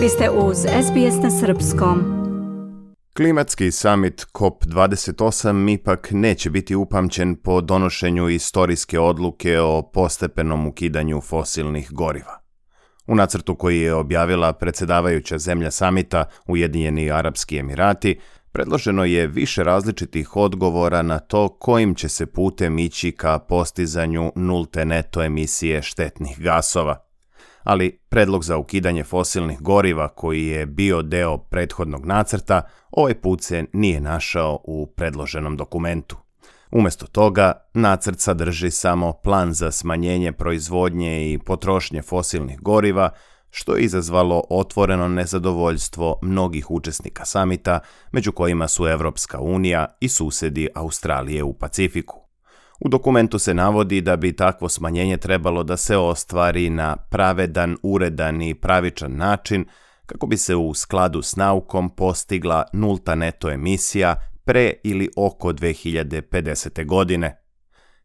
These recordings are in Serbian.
Vi ste uz SBS na Srpskom. Klimatski summit COP28 ipak neće biti upamćen po donošenju istorijske odluke o postepenom ukidanju fosilnih goriva. U nacrtu koji je objavila predsedavajuća zemlja samita Ujedinjeni Arapski Emirati, predloženo je više različitih odgovora na to kojim će se putem ići ka postizanju nulte neto emisije štetnih gasova – ali predlog za ukidanje fosilnih goriva koji je bio deo prethodnog nacrta ovaj put se nije našao u predloženom dokumentu. Umesto toga, nacrt sadrži samo plan za smanjenje proizvodnje i potrošnje fosilnih goriva, što je izazvalo otvoreno nezadovoljstvo mnogih učesnika samita, među kojima su Evropska unija i susedi Australije u Pacifiku. U dokumentu se navodi da bi takvo smanjenje trebalo da se ostvari na pravedan, uredan i pravičan način kako bi se u skladu s naukom postigla nulta neto emisija pre ili oko 2050. godine.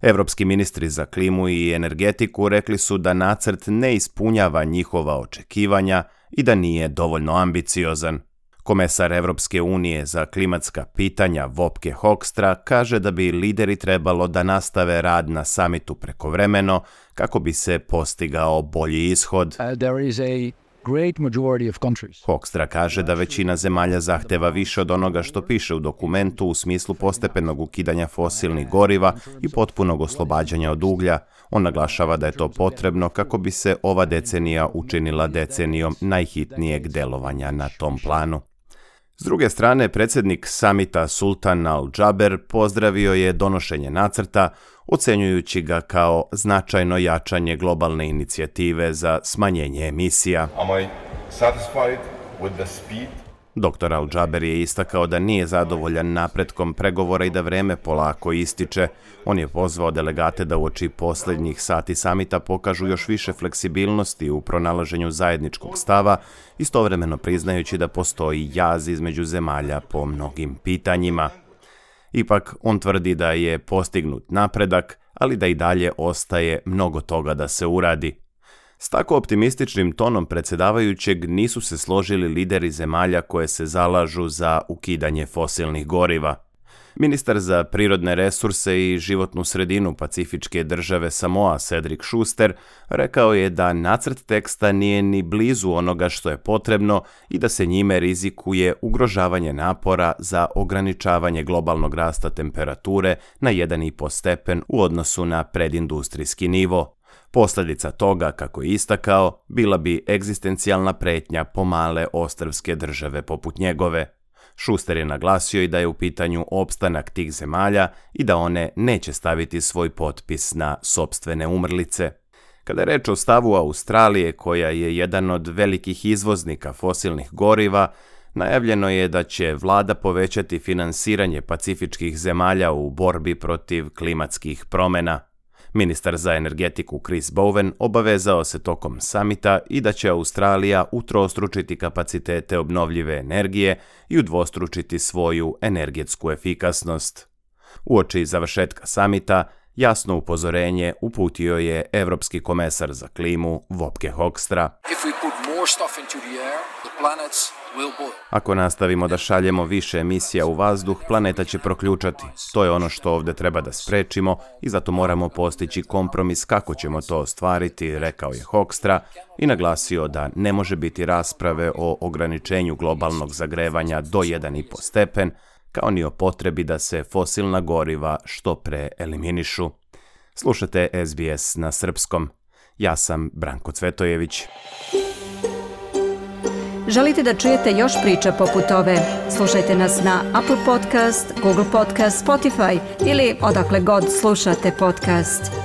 Evropski ministri za klimu i energetiku rekli su da nacrt ne ispunjava njihova očekivanja i da nije dovoljno ambiciozan. Komesar Evropske unije za klimatska pitanja Vopke Hokstra kaže da bi lideri trebalo da nastave rad na samitu prekovremeno kako bi se postigao bolji ishod. Uh, Hoekstra kaže da većina zemalja zahteva više od onoga što piše u dokumentu u smislu postepenog ukidanja fosilnih goriva i potpunog oslobađanja od uglja. On naglašava da je to potrebno kako bi se ova decenija učinila decenijom najhitnijeg delovanja na tom planu. S druge strane, predsjednik samita Sultan Al-Džaber pozdravio je donošenje nacrta, ocenjujući ga kao značajno jačanje globalne inicijative za smanjenje emisija. Am I satisfied with the speed Dr. Al-Džaber je istakao da nije zadovoljan napretkom pregovora i da vreme polako ističe. On je pozvao delegate da u oči poslednjih sati samita pokažu još više fleksibilnosti u pronalaženju zajedničkog stava, istovremeno priznajući da postoji jaz između zemalja po mnogim pitanjima. Ipak, on tvrdi da je postignut napredak, ali da i dalje ostaje mnogo toga da se uradi. S tako optimističnim tonom predsjedavajućeg nisu se složili lideri zemalja koje se zalažu za ukidanje fosilnih goriva. Ministar za prirodne resurse i životnu sredinu pacifičke države Samoa Cedric Schuster rekao je da nacrt teksta nije ni blizu onoga što je potrebno i da se njime rizikuje ugrožavanje napora za ograničavanje globalnog rasta temperature na 1,5 stepen u odnosu na predindustrijski nivo. Posledica toga, kako je istakao, bila bi egzistencijalna pretnja pomale ostrvske države poput njegove. Šuster je naglasio i da je u pitanju opstanak tih zemalja i da one neće staviti svoj potpis na sobstvene umrlice. Kada je reč o stavu Australije, koja je jedan od velikih izvoznika fosilnih goriva, najavljeno je da će vlada povećati finansiranje pacifičkih zemalja u borbi protiv klimatskih promena – Ministar za energetiku Chris Bowen obavezao se tokom samita i da će Australija utrostručiti kapacitete obnovljive energije i udvostručiti svoju energetsku efikasnost. Uoči završetka samita, Jasno upozorenje uputio je evropski komesar za klimu Vopke Hokstra. Ako nastavimo da šaljemo više emisija u vazduh, planeta će proključati. To je ono što ovde treba da sprečimo i zato moramo postići kompromis kako ćemo to ostvariti, rekao je Hokstra i naglasio da ne može biti rasprave o ograničenju globalnog zagrevanja do 1,5 stepen, kao ni o potrebi da se fosilna goriva što pre eliminišu. Slušate SBS na srpskom. Ja sam Branko Cvetojević. Želite da čujete još priča poput ove? Slušajte nas na Apple Podcast, Google Podcast, Spotify ili odakle god slušate podcast.